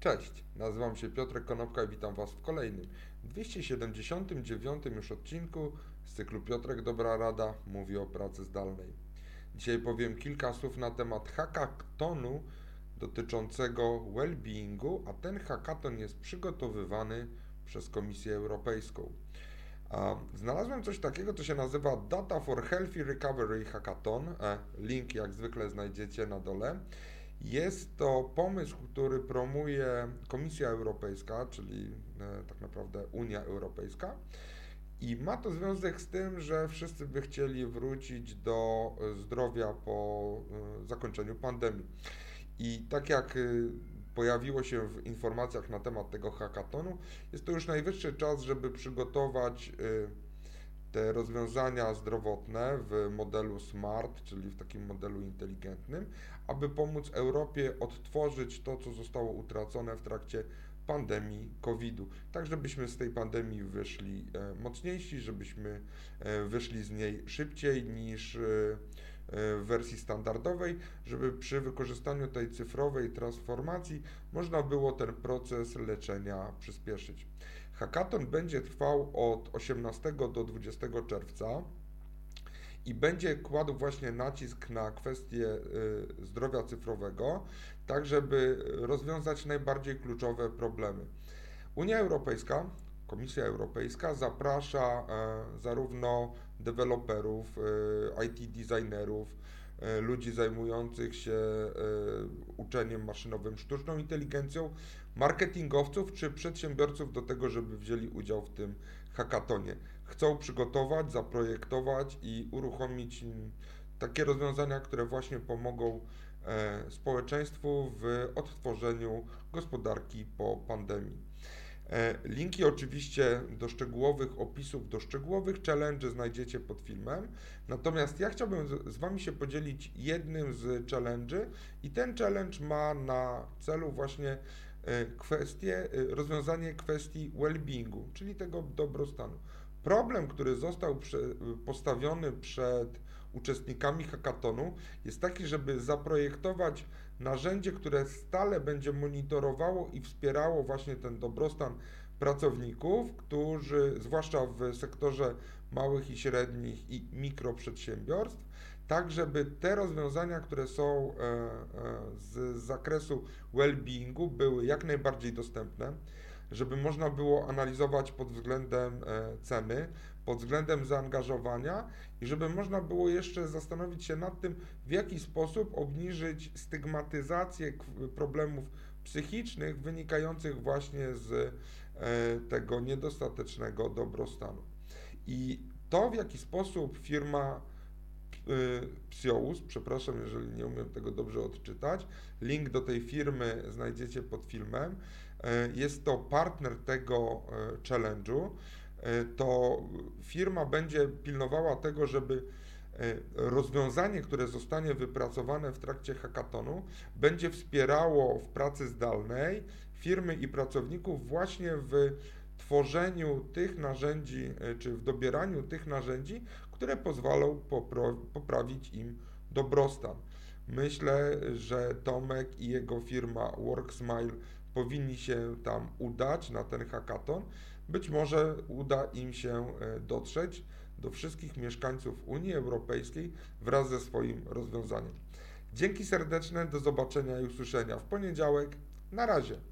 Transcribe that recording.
Cześć, nazywam się Piotrek Konopka i witam Was w kolejnym 279 już odcinku z cyklu Piotrek Dobra Rada mówi o pracy zdalnej. Dzisiaj powiem kilka słów na temat hackathonu dotyczącego well-beingu, a ten hackathon jest przygotowywany przez Komisję Europejską. Znalazłem coś takiego, co się nazywa Data for Healthy Recovery Hackathon. E, link jak zwykle znajdziecie na dole. Jest to pomysł, który promuje Komisja Europejska, czyli e, tak naprawdę Unia Europejska. I ma to związek z tym, że wszyscy by chcieli wrócić do zdrowia po e, zakończeniu pandemii. I tak jak e, pojawiło się w informacjach na temat tego hackathonu, jest to już najwyższy czas, żeby przygotować te rozwiązania zdrowotne w modelu smart, czyli w takim modelu inteligentnym, aby pomóc Europie odtworzyć to, co zostało utracone w trakcie pandemii COVID-u, tak żebyśmy z tej pandemii wyszli e, mocniejsi, żebyśmy e, wyszli z niej szybciej niż e, w wersji standardowej, żeby przy wykorzystaniu tej cyfrowej transformacji można było ten proces leczenia przyspieszyć. Hackathon będzie trwał od 18 do 20 czerwca i będzie kładł właśnie nacisk na kwestię y, zdrowia cyfrowego, tak żeby rozwiązać najbardziej kluczowe problemy. Unia Europejska, Komisja Europejska zaprasza e, zarówno deweloperów, e, IT designerów, e, ludzi zajmujących się uczeniem maszynowym, sztuczną inteligencją, marketingowców czy przedsiębiorców do tego, żeby wzięli udział w tym hackatonie. Chcą przygotować, zaprojektować i uruchomić takie rozwiązania, które właśnie pomogą społeczeństwu w odtworzeniu gospodarki po pandemii. E, linki oczywiście do szczegółowych opisów, do szczegółowych challenge znajdziecie pod filmem. Natomiast ja chciałbym z Wami się podzielić jednym z challenge i ten challenge ma na celu właśnie e, e, rozwiązanie kwestii well-beingu, czyli tego dobrostanu. Problem, który został postawiony przed uczestnikami hackathonu jest taki, żeby zaprojektować narzędzie, które stale będzie monitorowało i wspierało właśnie ten dobrostan pracowników, którzy, zwłaszcza w sektorze małych i średnich i mikroprzedsiębiorstw, tak żeby te rozwiązania, które są e, e, z zakresu well-beingu, były jak najbardziej dostępne, żeby można było analizować pod względem e, ceny, pod względem zaangażowania i żeby można było jeszcze zastanowić się nad tym, w jaki sposób obniżyć stygmatyzację problemów psychicznych wynikających właśnie z e, tego niedostatecznego dobrostanu. I to, w jaki sposób firma e, Psious, przepraszam, jeżeli nie umiem tego dobrze odczytać, link do tej firmy znajdziecie pod filmem, e, jest to partner tego challenge'u, E, to firma będzie pilnowała tego, żeby rozwiązanie, które zostanie wypracowane w trakcie hackathonu, będzie wspierało w pracy zdalnej firmy i pracowników właśnie w tworzeniu tych narzędzi, e, czy w dobieraniu tych narzędzi, które pozwolą poprawić im dobrostan. Myślę, że Tomek i jego firma WorkSmile powinni się tam udać na ten hackathon. Być może uda im się e, dotrzeć do wszystkich mieszkańców Unii Europejskiej wraz ze swoim rozwiązaniem. Dzięki serdeczne, do zobaczenia i usłyszenia w poniedziałek. Na razie.